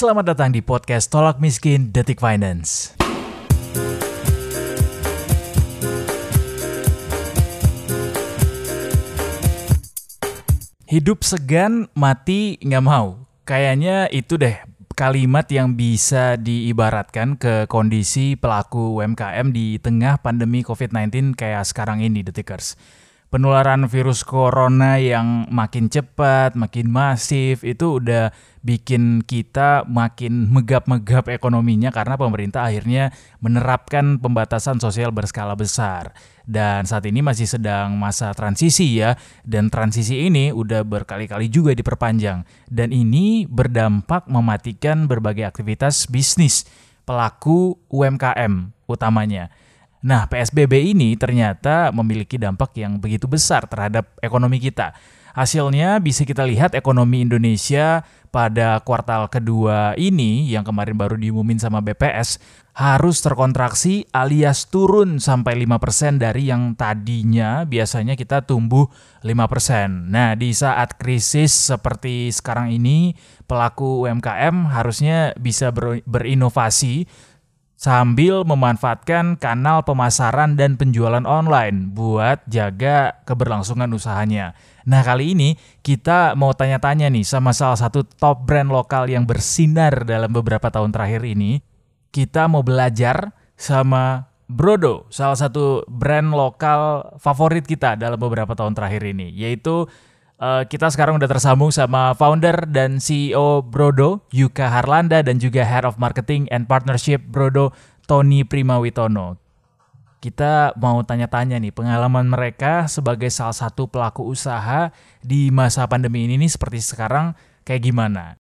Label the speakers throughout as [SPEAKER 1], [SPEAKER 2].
[SPEAKER 1] Selamat datang di podcast Tolak Miskin Detik Finance. Hidup segan, mati nggak mau. Kayaknya itu deh kalimat yang bisa diibaratkan ke kondisi pelaku UMKM di tengah pandemi COVID-19 kayak sekarang ini, Detikers penularan virus corona yang makin cepat, makin masif itu udah bikin kita makin megap-megap ekonominya karena pemerintah akhirnya menerapkan pembatasan sosial berskala besar. Dan saat ini masih sedang masa transisi ya, dan transisi ini udah berkali-kali juga diperpanjang. Dan ini berdampak mematikan berbagai aktivitas bisnis pelaku UMKM utamanya. Nah, PSBB ini ternyata memiliki dampak yang begitu besar terhadap ekonomi kita. Hasilnya bisa kita lihat ekonomi Indonesia pada kuartal kedua ini yang kemarin baru diumumin sama BPS harus terkontraksi alias turun sampai 5% dari yang tadinya biasanya kita tumbuh 5%. Nah, di saat krisis seperti sekarang ini, pelaku UMKM harusnya bisa berinovasi sambil memanfaatkan kanal pemasaran dan penjualan online buat jaga keberlangsungan usahanya. Nah kali ini kita mau tanya-tanya nih sama salah satu top brand lokal yang bersinar dalam beberapa tahun terakhir ini. Kita mau belajar sama Brodo, salah satu brand lokal favorit kita dalam beberapa tahun terakhir ini, yaitu Uh, kita sekarang udah tersambung sama founder dan CEO Brodo, Yuka Harlanda, dan juga Head of Marketing and Partnership Brodo, Tony Primawitono. Kita mau tanya-tanya nih pengalaman mereka sebagai salah satu pelaku usaha di masa pandemi ini nih seperti sekarang kayak gimana.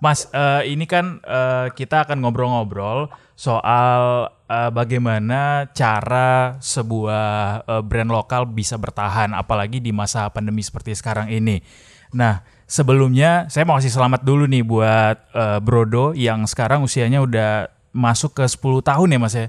[SPEAKER 1] Mas, uh, ini kan uh, kita akan ngobrol-ngobrol soal uh, bagaimana cara sebuah uh, brand lokal bisa bertahan, apalagi di masa pandemi seperti sekarang ini. Nah, sebelumnya saya mau kasih selamat dulu nih buat uh, Brodo yang sekarang usianya udah masuk ke 10 tahun ya, Mas ya.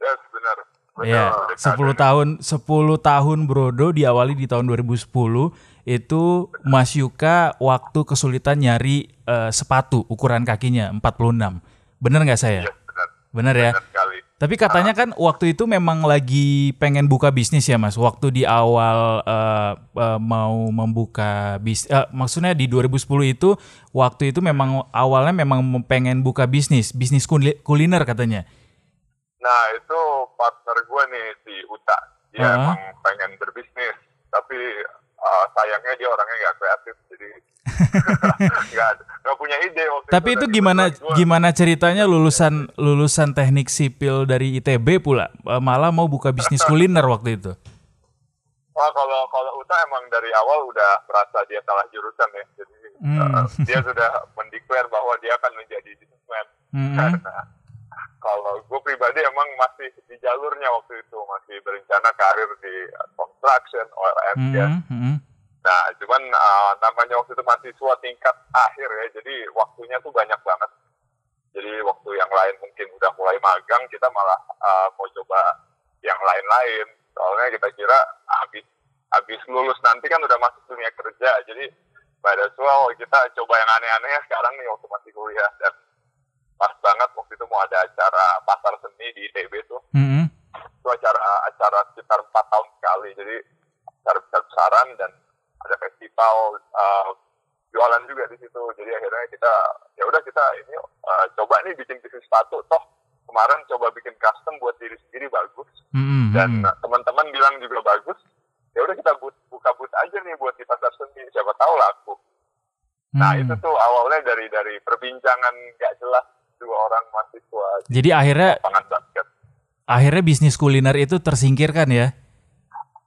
[SPEAKER 2] Yes, benar.
[SPEAKER 1] Iya, 10 tahun 10 tahun Brodo diawali di tahun 2010 itu Mas Yuka waktu kesulitan nyari uh, sepatu ukuran kakinya 46. Bener nggak saya?
[SPEAKER 2] Iya, benar.
[SPEAKER 1] Bener ya?
[SPEAKER 2] Sekali.
[SPEAKER 1] Tapi katanya kan waktu itu memang lagi pengen buka bisnis ya Mas. Waktu di awal uh, uh, mau membuka bisnis, uh, maksudnya di 2010 itu waktu itu memang awalnya memang pengen buka bisnis, bisnis kuliner katanya.
[SPEAKER 2] Nah itu partner gue nih si Uta, dia uh -huh. emang pengen berbisnis, tapi uh, sayangnya dia orangnya nggak kreatif jadi nggak punya ide waktu
[SPEAKER 1] tapi itu, itu gimana gimana ceritanya lulusan lulusan teknik sipil dari ITB pula uh, malah mau buka bisnis kuliner waktu itu
[SPEAKER 2] Wah kalau kalau Uta emang dari awal udah merasa dia salah jurusan ya jadi hmm. uh, dia sudah mendeklar bahwa dia akan menjadi bisnismen hmm. karena kalau gue pribadi emang masih di jalurnya waktu itu masih berencana karir di construction oil and gas. Mm -hmm. Nah, cuman uh, namanya waktu itu masih suatu tingkat akhir ya, jadi waktunya tuh banyak banget. Jadi waktu yang lain mungkin udah mulai magang, kita malah uh, mau coba yang lain-lain. Soalnya kita kira habis habis lulus nanti kan udah masuk dunia kerja, jadi pada soal kita coba yang aneh-aneh sekarang nih waktu masih kuliah dan pas banget itu mau ada acara pasar seni di ITB tuh. Mm-hmm. Itu acara acara sekitar empat tahun sekali. Jadi acara besar-besaran dan ada festival uh, jualan juga di situ. Jadi akhirnya kita ya udah kita ini uh, coba nih bikin bisnis sepatu toh kemarin coba bikin custom buat diri sendiri bagus mm-hmm. dan teman-teman bilang juga bagus ya udah kita buka booth aja nih buat di pasar seni siapa tahu laku nah mm. itu tuh awalnya dari dari perbincangan gak jelas dua orang mahasiswa.
[SPEAKER 1] Jadi akhirnya akhirnya bisnis kuliner itu tersingkirkan ya?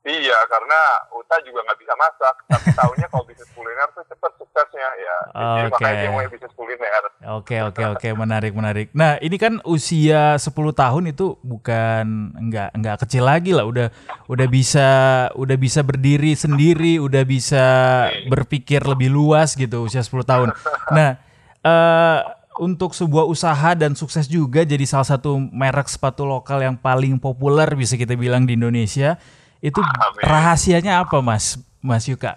[SPEAKER 2] Iya, karena Uta juga nggak bisa masak. Tapi tahunya kalau bisnis kuliner tuh cepet suksesnya ya.
[SPEAKER 1] Okay.
[SPEAKER 2] Jadi makanya dia mau bisnis kuliner.
[SPEAKER 1] Oke, okay, oke, okay, oke, okay. menarik, menarik. Nah, ini kan usia 10 tahun itu bukan nggak nggak kecil lagi lah. Udah udah bisa udah bisa berdiri sendiri, udah bisa berpikir lebih luas gitu usia 10 tahun. Nah, uh, untuk sebuah usaha dan sukses juga jadi salah satu merek sepatu lokal yang paling populer bisa kita bilang di Indonesia Itu Amin. rahasianya apa Mas Mas Yuka?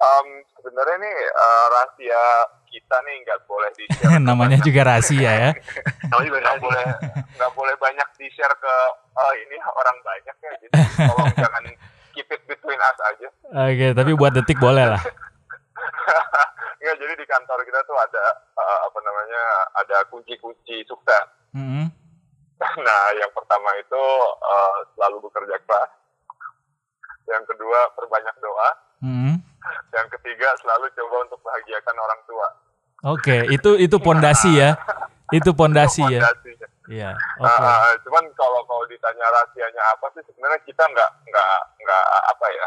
[SPEAKER 2] Um, sebenarnya nih uh, rahasia kita nih nggak boleh di share.
[SPEAKER 1] Namanya juga rahasia ya.
[SPEAKER 2] Namanya juga nggak boleh nggak boleh banyak di share ke oh ini orang banyak ya. Jadi tolong jangan keep it between us aja.
[SPEAKER 1] Oke, okay, tapi buat detik boleh lah.
[SPEAKER 2] Enggak, jadi di kantor kita tuh ada uh, apa namanya ada kunci-kunci sukses. Mm -hmm. Nah, yang pertama itu uh, selalu bekerja keras. Yang kedua perbanyak doa. Mm -hmm. Yang ketiga selalu coba untuk bahagiakan orang tua.
[SPEAKER 1] Oke, okay, itu itu pondasi ya. Itu pondasi ya.
[SPEAKER 2] Iya. Okay. Uh, cuman kalau kalau ditanya rahasianya apa sih sebenarnya kita nggak nggak nggak apa ya.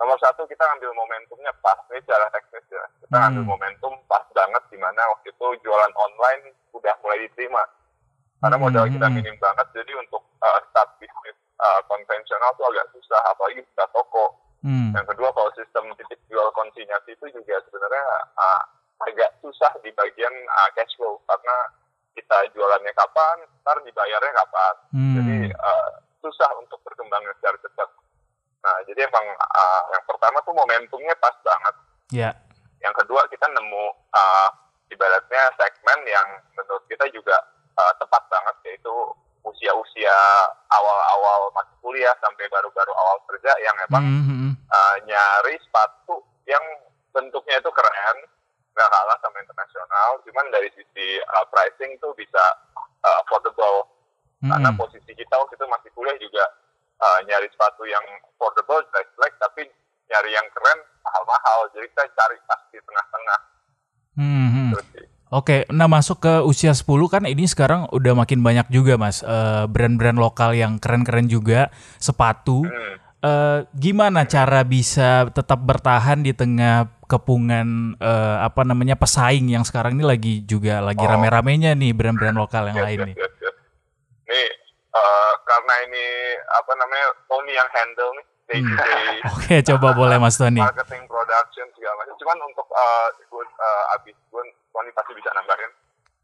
[SPEAKER 2] Nomor satu kita ambil momentumnya pas nih cara teknis ya. Kita hmm. ambil momentum pas banget di mana waktu itu jualan online udah mulai diterima. Karena hmm. modal kita hmm. minim banget, jadi untuk uh, start bisnis uh, konvensional tuh agak susah, apalagi buka toko. Hmm. Yang kedua kalau sistem titik jual konsinyasi itu juga sebenarnya uh, agak susah di bagian uh, cash flow karena kita jualannya kapan, ntar dibayarnya kapan. Hmm. Jadi uh, susah untuk berkembang secara cepat. Nah, jadi emang uh, yang pertama tuh momentumnya pas banget.
[SPEAKER 1] Iya. Yeah.
[SPEAKER 2] Yang kedua kita nemu uh, ibaratnya segmen yang menurut kita juga uh, tepat banget yaitu usia-usia awal-awal masih kuliah sampai baru-baru awal kerja yang emang mm -hmm. uh, nyari sepatu yang bentuknya itu keren, nggak kalah sama internasional cuman dari sisi uh, pricing tuh bisa uh, affordable hmm. karena posisi kita waktu itu masih kuliah juga uh, nyari sepatu yang affordable jelek-jelek tapi nyari yang keren mahal-mahal jadi kita cari pasti tengah-tengah
[SPEAKER 1] hmm. hmm. Oke, nah masuk ke usia 10 kan ini sekarang udah makin banyak juga mas brand-brand uh, lokal yang keren-keren juga sepatu. Hmm. Uh, gimana cara bisa tetap bertahan di tengah kepungan uh, apa namanya pesaing yang sekarang ini lagi juga lagi oh. rame-ramenya nih brand-brand lokal yang yes, lain yes, nih. Yes, yes.
[SPEAKER 2] Nih uh, karena ini apa namanya Tony yang handle nih day to day.
[SPEAKER 1] Oke, okay, coba boleh Mas Tony.
[SPEAKER 2] Marketing, production segala macam. Cuman untuk uh, gue uh, abis gue Tony pasti bisa nambahin.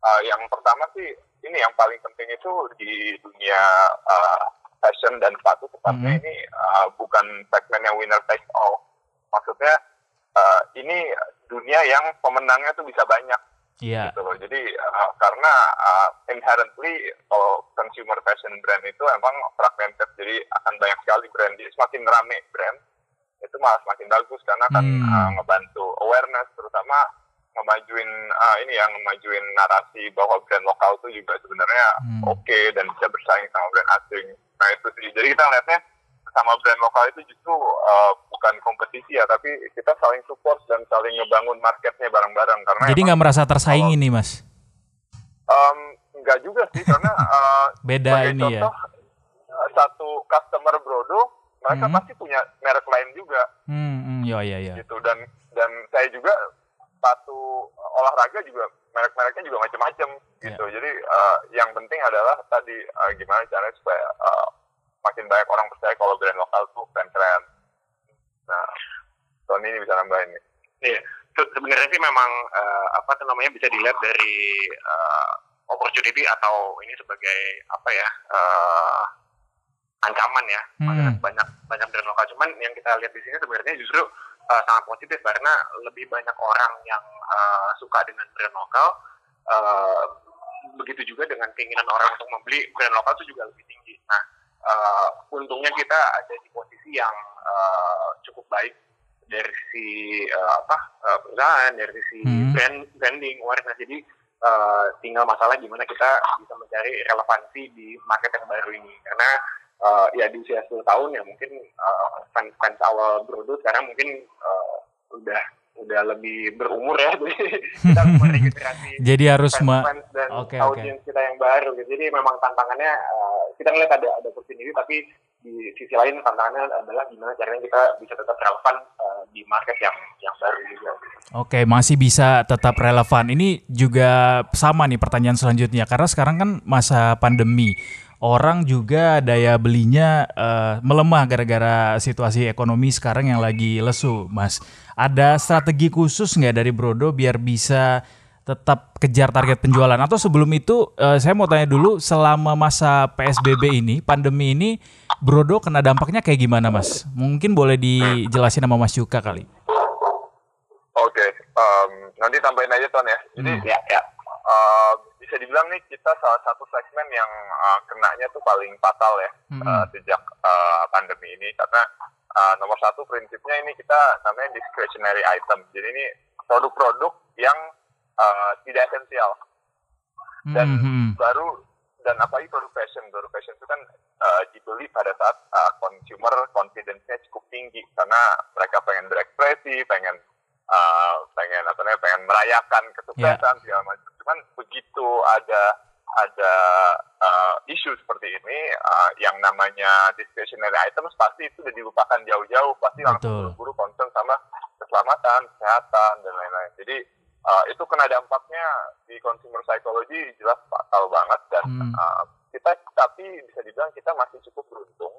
[SPEAKER 2] Uh, yang pertama sih ini yang paling penting itu di dunia uh, fashion dan sepatu tepatnya mm -hmm. ini uh, bukan segmen yang winner take all. Maksudnya uh, ini dunia yang pemenangnya tuh bisa banyak.
[SPEAKER 1] Iya.
[SPEAKER 2] Gitu loh. Jadi uh, karena uh, inherently kalau consumer fashion brand itu emang fragmented, jadi akan banyak sekali brand. Jadi semakin rame brand itu malah semakin bagus karena kan hmm. uh, ngebantu awareness terutama ngemajuin uh, ini yang ngemajuin narasi bahwa brand lokal itu juga sebenarnya hmm. oke okay dan bisa bersaing sama brand asing. Nah itu sih. Jadi kita ngeliatnya sama brand lokal itu justru uh, bukan kompetisi ya, tapi kita saling support dan saling ngebangun marketnya bareng-bareng. Karena
[SPEAKER 1] jadi nggak merasa tersaing ini mas?
[SPEAKER 2] Um, nggak juga sih, karena uh,
[SPEAKER 1] beda ini ya. contoh,
[SPEAKER 2] ya. Satu customer Brodo, mereka hmm. pasti punya merek lain juga.
[SPEAKER 1] Hmm, hmm ya ya ya.
[SPEAKER 2] Gitu dan dan saya juga satu olahraga juga merek-mereknya juga macam-macam gitu. Yeah. Jadi uh, yang penting adalah tadi uh, gimana caranya supaya uh, makin banyak orang percaya kalau brand lokal tuh keren-keren. Nah, Tony ini bisa nambahin nih.
[SPEAKER 3] Iya, sebenarnya sih memang uh, apa tuh namanya bisa dilihat dari uh, opportunity atau ini sebagai apa ya uh, ancaman ya hmm. banyak banyak brand lokal. Cuman yang kita lihat di sini sebenarnya justru uh, sangat positif karena lebih banyak orang yang uh, suka dengan brand lokal. Uh, begitu juga dengan keinginan orang untuk membeli brand lokal itu juga lebih tinggi. Nah, uh, untungnya kita ada di posisi yang uh, cukup baik dari sisi uh, apa uh, perusahaan dari sisi hmm. brand branding warna jadi uh, tinggal masalah gimana kita bisa mencari relevansi di market yang baru ini karena uh, ya di usia 10 tahun ya mungkin uh, fans fans awal Brodo sekarang mungkin uh, udah udah lebih berumur ya jadi kita harus
[SPEAKER 1] jadi harus fans,
[SPEAKER 3] fans dan okay, audiens okay. kita yang baru gitu. jadi memang tantangannya uh, kita ngeliat ada ada opportunity tapi di sisi lain tantangannya adalah gimana caranya kita bisa tetap relevan uh, di market yang yang baru juga.
[SPEAKER 1] Oke, masih bisa tetap relevan. Ini juga sama nih pertanyaan selanjutnya karena sekarang kan masa pandemi orang juga daya belinya uh, melemah gara-gara situasi ekonomi sekarang yang lagi lesu, Mas. Ada strategi khusus nggak dari Brodo biar bisa tetap kejar target penjualan? Atau sebelum itu uh, saya mau tanya dulu, selama masa PSBB ini, pandemi ini, Brodo kena dampaknya kayak gimana mas? Mungkin boleh dijelasin sama Mas Yuka kali.
[SPEAKER 2] Oke, okay, um, nanti tambahin aja Ton ya. Jadi hmm. ya, ya. Uh, bisa dibilang nih kita salah satu segmen yang uh, kenanya tuh paling fatal ya hmm. uh, sejak uh, pandemi ini karena uh, nomor satu prinsipnya ini kita namanya discretionary item. Jadi ini produk-produk yang uh, tidak esensial. Dan hmm. baru dan apalagi produk fashion produk fashion itu kan uh, dibeli pada saat uh, consumer confidence-nya cukup tinggi. Karena mereka pengen berekspresi pengen uh, pengen apa namanya pengen merayakan kesuksesan yeah. segala macam. Cuman begitu ada ada uh, isu seperti ini uh, yang namanya discretionary items pasti itu sudah dilupakan jauh-jauh. Pasti langsung buru-buru concern sama keselamatan kesehatan dan lain-lain. Jadi uh, itu kena dampaknya di consumer psychology jelas fatal banget dan hmm. uh, kita tapi bisa dibilang kita masih cukup beruntung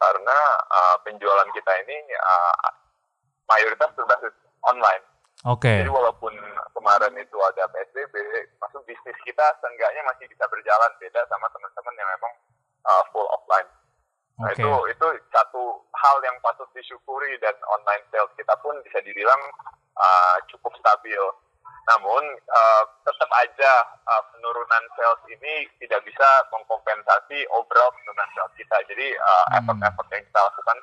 [SPEAKER 2] karena uh, penjualan kita ini uh, mayoritas berbasis online.
[SPEAKER 1] Oke. Okay.
[SPEAKER 2] Jadi walaupun kemarin itu ada PSBB, masuk bisnis kita seenggaknya masih bisa berjalan beda sama teman-teman yang memang uh, full offline. Nah okay. itu itu satu hal yang patut disyukuri dan online sales kita pun bisa dibilang uh, cukup stabil. Namun uh, tetap aja uh, penurunan sales ini tidak bisa mengkompensasi overall penurunan sales kita. Jadi uh, hmm. effort-effort yang kita lakukan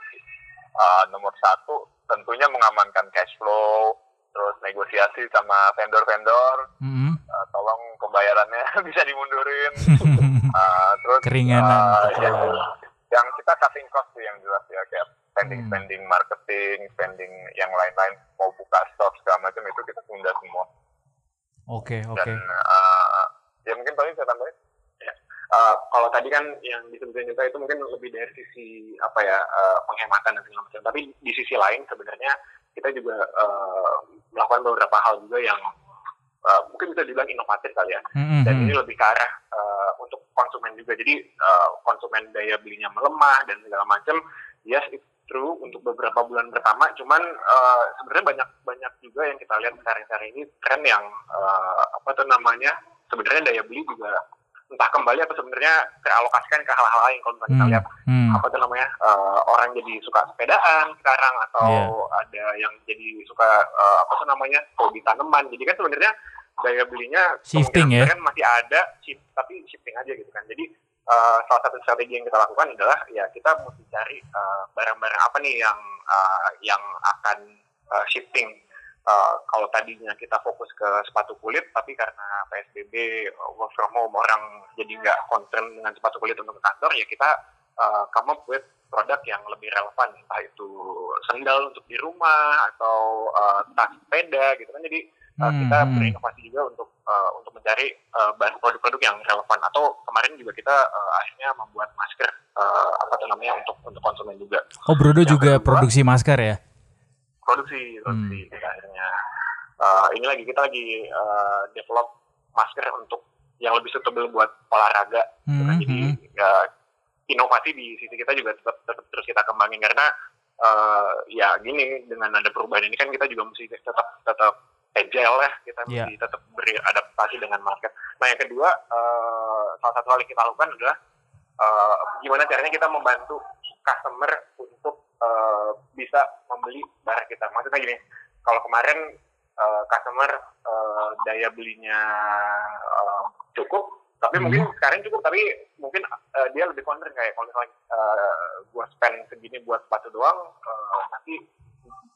[SPEAKER 2] uh, nomor satu tentunya mengamankan cash flow, terus negosiasi sama vendor-vendor, hmm. uh, tolong pembayarannya bisa dimundurin, uh, terus
[SPEAKER 1] keringanan. Uh,
[SPEAKER 2] yang, yang kita cutting cost sih yang jelas ya kayak spending spending marketing, spending yang lain-lain mau buka store segala macam itu kita tunda semua.
[SPEAKER 1] Oke, okay, oke. Okay.
[SPEAKER 2] uh, ya mungkin paling saya tambahin.
[SPEAKER 3] Ya. Uh, kalau tadi kan yang disebutkan juga itu mungkin lebih dari sisi apa ya uh, penghematan dan segala macam. Tapi di sisi lain sebenarnya kita juga uh, melakukan beberapa hal juga yang uh, mungkin bisa dibilang inovatif kali ya. Mm-hmm. Dan ini lebih ke arah uh, untuk konsumen juga. Jadi uh, konsumen daya belinya melemah dan segala macam. Yes, true untuk beberapa bulan pertama cuman uh, sebenarnya banyak kita lihat sekarang-sekarang ini tren yang uh, apa tuh namanya sebenarnya daya beli juga entah kembali atau sebenarnya teralokasikan ke hal-hal lain kalau kita hmm. lihat hmm. apa tuh namanya uh, orang jadi suka sepedaan sekarang atau yeah. ada yang jadi suka uh, apa tuh namanya hobi tanaman jadi kan sebenarnya daya belinya
[SPEAKER 1] shifting ya
[SPEAKER 3] masih ada shift, tapi shifting aja gitu kan jadi uh, salah satu strategi yang kita lakukan adalah ya kita mesti cari barang-barang uh, apa nih yang uh, yang akan uh, shifting. Uh, kalau tadinya kita fokus ke sepatu kulit, tapi karena PSBB work from home orang jadi nggak concern dengan sepatu kulit untuk ke kantor, ya kita uh, come up with produk yang lebih relevan, entah itu sandal untuk di rumah atau uh, tas sepeda gitu kan. Jadi uh, kita hmm. berinovasi juga untuk uh, untuk mencari uh, produk-produk yang relevan atau kemarin juga kita uh, akhirnya membuat masker uh, apa namanya untuk untuk konsumen juga.
[SPEAKER 1] Oh Brodo yang juga kedua, produksi masker ya?
[SPEAKER 3] Produksi, produksi hmm. akhirnya. Uh, ini lagi kita lagi uh, develop masker untuk yang lebih suitable buat olahraga. Hmm. Kan. Jadi ya, inovasi di sisi kita juga tetap, tetap terus kita kembangin karena uh, ya gini dengan ada perubahan ini kan kita juga mesti tetap tetap agile ya kita yeah. mesti tetap beradaptasi dengan market. Nah yang kedua uh, salah satu hal yang kita lakukan adalah uh, gimana caranya kita membantu customer untuk uh, bisa membeli barang kita. Maksudnya gini, kalau kemarin uh, customer uh, daya belinya uh, cukup, tapi hmm. mungkin sekarang cukup, tapi mungkin uh, dia lebih concern kayak kalau misalnya uh, gue spend segini buat sepatu doang, uh, nanti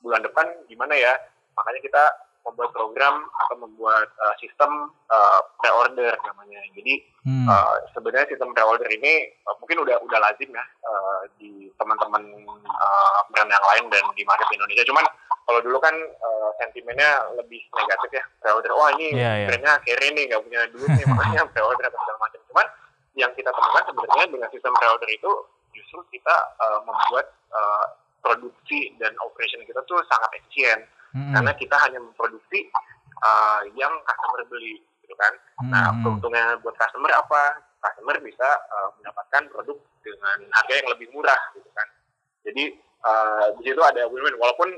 [SPEAKER 3] bulan depan gimana ya? Makanya kita membuat program atau membuat uh, sistem uh, pre-order namanya. Jadi hmm. uh, sebenarnya sistem pre-order ini uh, mungkin udah udah lazim ya uh, di teman-teman uh, brand yang lain dan di market Indonesia. Cuman kalau dulu kan uh, sentimennya lebih negatif ya pre-order. Wah ini yeah, yeah. brandnya kere nih nggak punya duit nih makanya pre-order atau segala macam. Cuman yang kita temukan sebenarnya dengan sistem pre-order itu justru kita uh, membuat uh, produksi dan operation kita tuh sangat efisien hmm. karena kita hanya memproduksi uh, yang customer beli gitu kan nah, hmm. nah keuntungannya buat customer apa customer bisa uh, mendapatkan produk dengan harga yang lebih murah gitu kan jadi uh, di situ ada win-win walaupun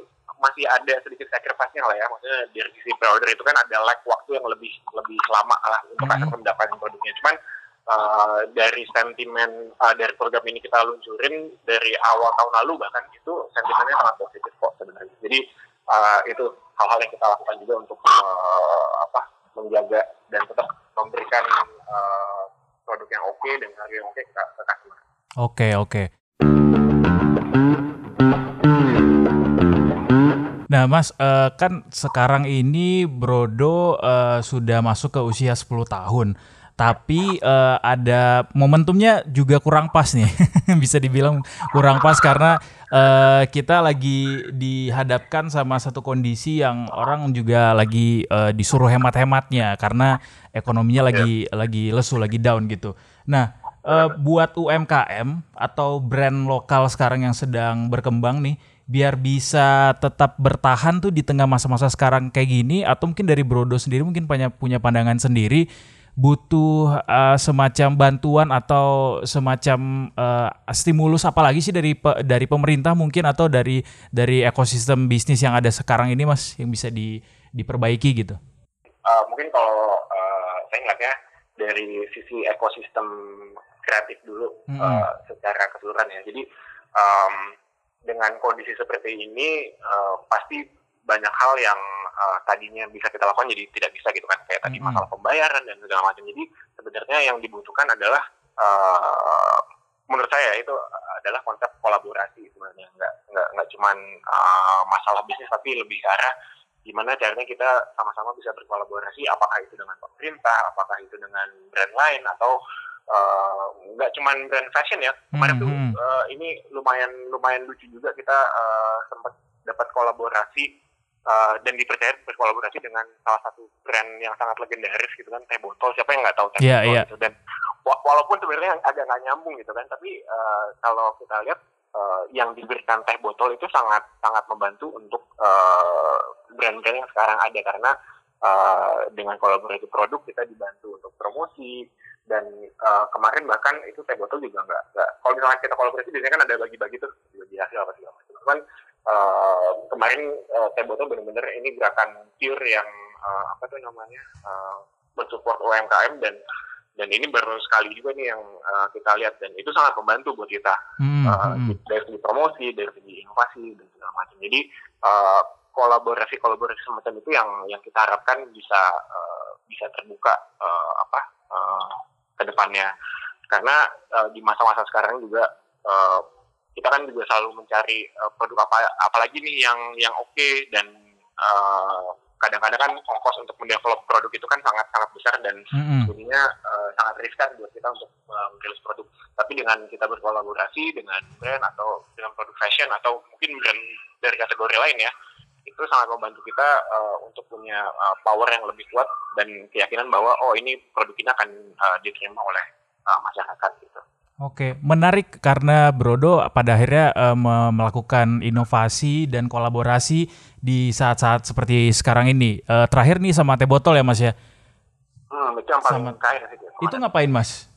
[SPEAKER 3] masih ada sedikit sacrifice-nya lah ya maksudnya dari sisi pre-order itu kan ada lag waktu yang lebih lebih lama lah untuk hmm. customer mendapatkan produknya cuman uh, dari sentimen uh, dari program ini kita luncurin dari awal tahun lalu bahkan itu sentimennya sangat positif kok sebenarnya. Jadi uh, itu hal-hal yang kita lakukan juga untuk uh, apa menjaga dan tetap memberikan uh, produk yang oke okay dan harga yang oke okay ke, ke customer. Oke
[SPEAKER 1] okay, oke. Okay. Nah, Mas, uh, kan sekarang ini Brodo uh, sudah masuk ke usia 10 tahun. Tapi uh, ada momentumnya juga kurang pas nih. Bisa dibilang kurang pas karena uh, kita lagi dihadapkan sama satu kondisi yang orang juga lagi uh, disuruh hemat-hematnya karena ekonominya lagi yeah. lagi lesu, lagi down gitu. Nah, uh, buat UMKM atau brand lokal sekarang yang sedang berkembang nih biar bisa tetap bertahan tuh di tengah masa-masa sekarang kayak gini atau mungkin dari Brodo sendiri mungkin punya punya pandangan sendiri butuh uh, semacam bantuan atau semacam uh, stimulus apalagi sih dari pe, dari pemerintah mungkin atau dari dari ekosistem bisnis yang ada sekarang ini mas yang bisa di, diperbaiki gitu?
[SPEAKER 3] Uh, mungkin kalau uh, saya ngeliatnya dari sisi ekosistem kreatif dulu hmm. uh, secara keseluruhan ya. Jadi um, dengan kondisi seperti ini uh, pasti banyak hal yang uh, tadinya bisa kita lakukan jadi tidak bisa gitu kan. Kayak tadi masalah pembayaran dan segala macam. Jadi sebenarnya yang dibutuhkan adalah uh, menurut saya itu adalah konsep kolaborasi sebenarnya. Nggak nggak nggak cuman uh, masalah bisnis tapi lebih ke arah gimana caranya kita sama-sama bisa berkolaborasi. Apakah itu dengan pemerintah apakah itu dengan brand lain atau nggak uh, cuman brand fashion ya. Kemarin mm -hmm. tuh uh, ini lumayan lumayan lucu juga kita uh, sempat dapat kolaborasi uh, dan dipercaya berkolaborasi dengan salah satu brand yang sangat legendaris gitu kan teh botol. Siapa yang nggak tahu teh yeah, botol yeah. gitu. Dan walaupun sebenarnya agak nggak nyambung gitu kan tapi uh, kalau kita lihat uh, yang diberikan teh botol itu sangat sangat membantu untuk brand-brand uh, yang sekarang ada. Karena uh, dengan kolaborasi produk kita dibantu untuk promosi dan uh, kemarin bahkan itu teh botol juga nggak kalau misalnya kita kolaborasi biasanya kan ada bagi-bagi tuh bagi hasil apa segala macam. Cuman uh, kemarin uh, teh botol benar-benar ini gerakan pure yang uh, apa tuh namanya uh, mensupport UMKM dan dan ini baru sekali juga nih yang uh, kita lihat dan itu sangat membantu buat kita. Hmm, uh, hmm. dari segi promosi dari segi inovasi dan segala macam. Jadi uh, kolaborasi kolaborasi semacam itu yang yang kita harapkan bisa uh, bisa terbuka uh, apa uh, ke depannya. Karena uh, di masa-masa sekarang juga uh, kita kan juga selalu mencari uh, produk apa apalagi nih yang yang oke okay dan uh, kadang-kadang kan ongkos untuk mendevelop produk itu kan sangat sangat besar dan mm-hmm. uh, sangat riskan buat kita untuk uh, merilis produk. Tapi dengan kita berkolaborasi dengan brand atau dengan produk fashion atau mungkin brand dari kategori lain ya, itu sangat membantu kita uh, untuk punya uh, power yang lebih kuat dan keyakinan bahwa oh ini produk ini akan uh, diterima oleh uh, masyarakat gitu.
[SPEAKER 1] Oke, menarik karena Brodo pada akhirnya uh, melakukan inovasi dan kolaborasi di saat-saat seperti sekarang ini. Uh, terakhir nih sama teh botol ya Mas ya?
[SPEAKER 3] Hmm, itu yang paling sama... kaya
[SPEAKER 1] sih. Itu ngapain Mas?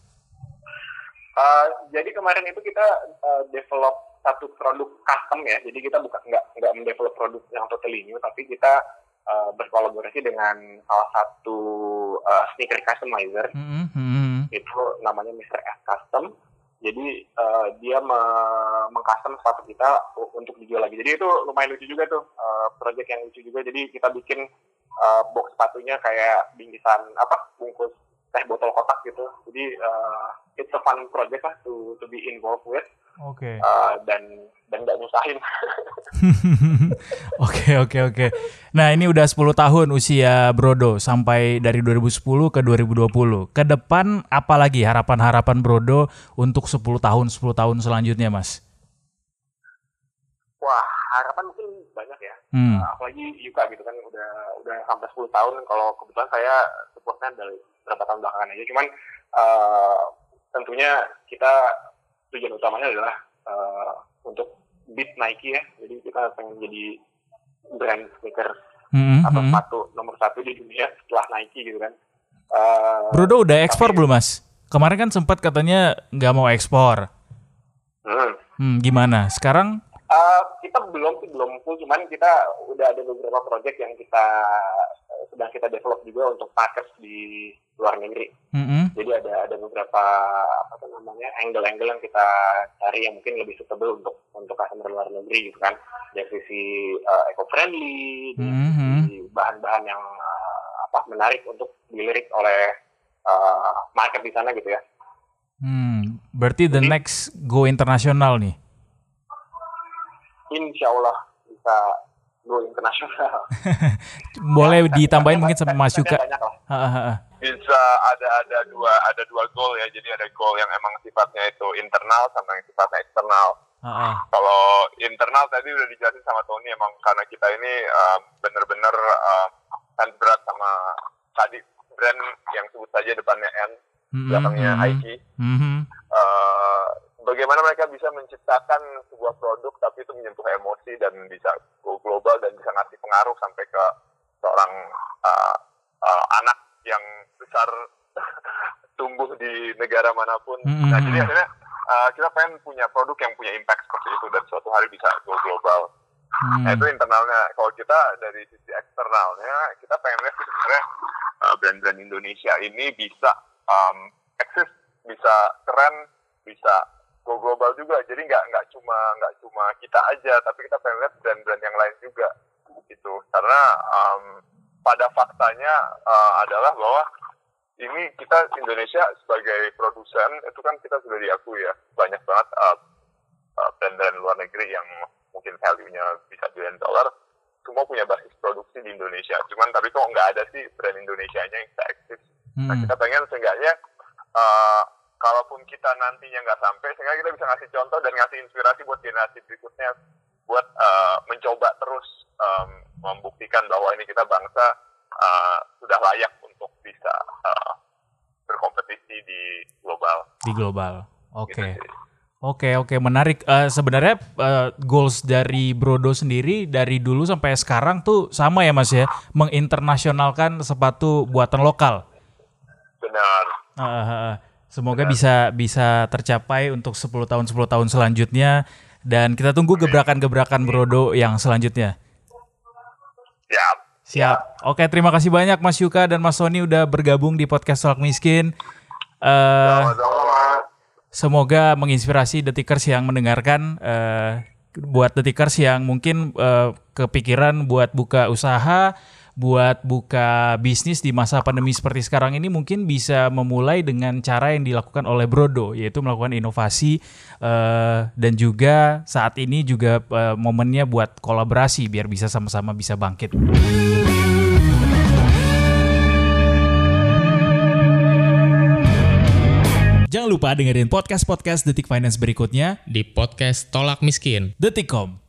[SPEAKER 3] Uh, jadi kemarin itu kita uh, develop satu produk custom ya. Jadi kita bukan nggak nggak mendevelop produk yang totally new, tapi kita uh, berkolaborasi dengan salah satu uh, sneaker customizer. Mm -hmm. Itu namanya Mr. S Custom jadi uh, dia me mengcustom sepatu kita untuk dijual lagi jadi itu lumayan lucu juga tuh uh, project yang lucu juga jadi kita bikin uh, box sepatunya kayak bingkisan apa bungkus teh botol kotak gitu jadi uh, it's a fun project lah to to be involved with
[SPEAKER 1] Oke. Okay.
[SPEAKER 3] Uh, dan dan nggak nyusahin.
[SPEAKER 1] Oke oke oke. Nah ini udah 10 tahun usia Brodo sampai dari 2010 ke 2020. Ke depan apa lagi harapan-harapan Brodo untuk 10 tahun 10 tahun selanjutnya Mas?
[SPEAKER 3] Wah harapan mungkin banyak ya. Hmm. Uh, apalagi Yuka gitu kan udah udah sampai 10 tahun. Kalau kebetulan saya supportnya dari berapa tahun belakangan aja. Cuman uh, tentunya kita tujuan utamanya adalah uh, untuk beat Nike ya. Jadi kita pengen jadi brand sneaker mm-hmm. atau sepatu nomor satu di dunia setelah Nike gitu kan.
[SPEAKER 1] Uh, Brodo udah ekspor belum mas? Kemarin kan sempat katanya nggak mau ekspor. Hmm. hmm gimana? Sekarang?
[SPEAKER 3] Uh, kita belum sih belum full, cuman kita udah ada beberapa project yang kita sedang kita develop juga untuk package di luar negeri. Mm-hmm. Jadi ada ada beberapa apa namanya angle-angle yang kita cari yang mungkin lebih suitable untuk untuk customer luar negeri gitu kan. Dari sisi uh, eco-friendly, mm-hmm. dari bahan-bahan yang uh, apa menarik untuk dilirik oleh uh, market di sana gitu ya.
[SPEAKER 1] Hmm, berarti the Jadi, next go internasional nih.
[SPEAKER 3] Insya Allah bisa go internasional.
[SPEAKER 1] Boleh ditambahin mungkin sama Mas Yuka.
[SPEAKER 2] Bisa ada ada dua ada dua goal ya. Jadi ada goal yang emang sifatnya itu internal sama yang sifatnya eksternal. Uh-huh. Kalau internal tadi udah dijelasin sama Tony emang karena kita ini uh, bener-bener uh, kan berat sama tadi brand yang sebut saja depannya N, mm-hmm. belakangnya mm-hmm. Mm-hmm. Uh, bagaimana mereka bisa menciptakan sebuah produk tapi itu menyentuh emosi dan bisa go global dan bisa ngasih pengaruh sampai ke seorang uh, uh, anak yang besar tumbuh di negara mana pun. Mm-hmm. Nah jadi akhirnya uh, kita pengen punya produk yang punya impact seperti itu dan suatu hari bisa go global. Hmm. Nah itu internalnya. Kalau kita dari sisi eksternalnya, kita pengen lihat sebenarnya uh, brand-brand Indonesia ini bisa um, eksis, bisa keren, bisa go global juga. Jadi nggak nggak cuma nggak cuma kita aja, tapi kita pengen lihat brand-brand yang lain juga gitu. Karena um, pada faktanya uh, adalah bahwa ini kita Indonesia sebagai produsen itu kan kita sudah diakui ya banyak banget uh, uh, brand-brand luar negeri yang mungkin value-nya bisa billion dollar, semua punya basis produksi di Indonesia. Cuman tapi kok nggak ada sih brand Indonesia-nya yang bisa eksis. Nah, hmm. Nah kita pengen seenggaknya uh, kalaupun kita nantinya nggak sampai, sehingga kita bisa ngasih contoh dan ngasih inspirasi buat generasi berikutnya buat uh, mencoba terus um, membuktikan bahwa ini kita bangsa uh, sudah layak untuk bisa uh, berkompetisi di global.
[SPEAKER 1] Di global, oke. Okay. Gitu Oke oke menarik. Uh, Sebenarnya uh, goals dari Brodo sendiri dari dulu sampai sekarang tuh sama ya Mas ya, menginternasionalkan sepatu buatan lokal.
[SPEAKER 2] Benar. Uh,
[SPEAKER 1] uh, semoga Benar. bisa bisa tercapai untuk 10 tahun 10 tahun selanjutnya dan kita tunggu gebrakan-gebrakan Brodo yang selanjutnya.
[SPEAKER 2] Siap.
[SPEAKER 1] Siap. Oke terima kasih banyak Mas Yuka dan Mas Sony udah bergabung di podcast Solak Miskin. Uh, Semoga menginspirasi detikers yang mendengarkan uh, buat detikers yang mungkin uh, kepikiran buat buka usaha, buat buka bisnis di masa pandemi seperti sekarang ini mungkin bisa memulai dengan cara yang dilakukan oleh Brodo yaitu melakukan inovasi uh, dan juga saat ini juga uh, momennya buat kolaborasi biar bisa sama-sama bisa bangkit. Jangan lupa dengerin podcast-podcast Detik Finance berikutnya
[SPEAKER 4] di podcast Tolak Miskin.
[SPEAKER 1] Detikcom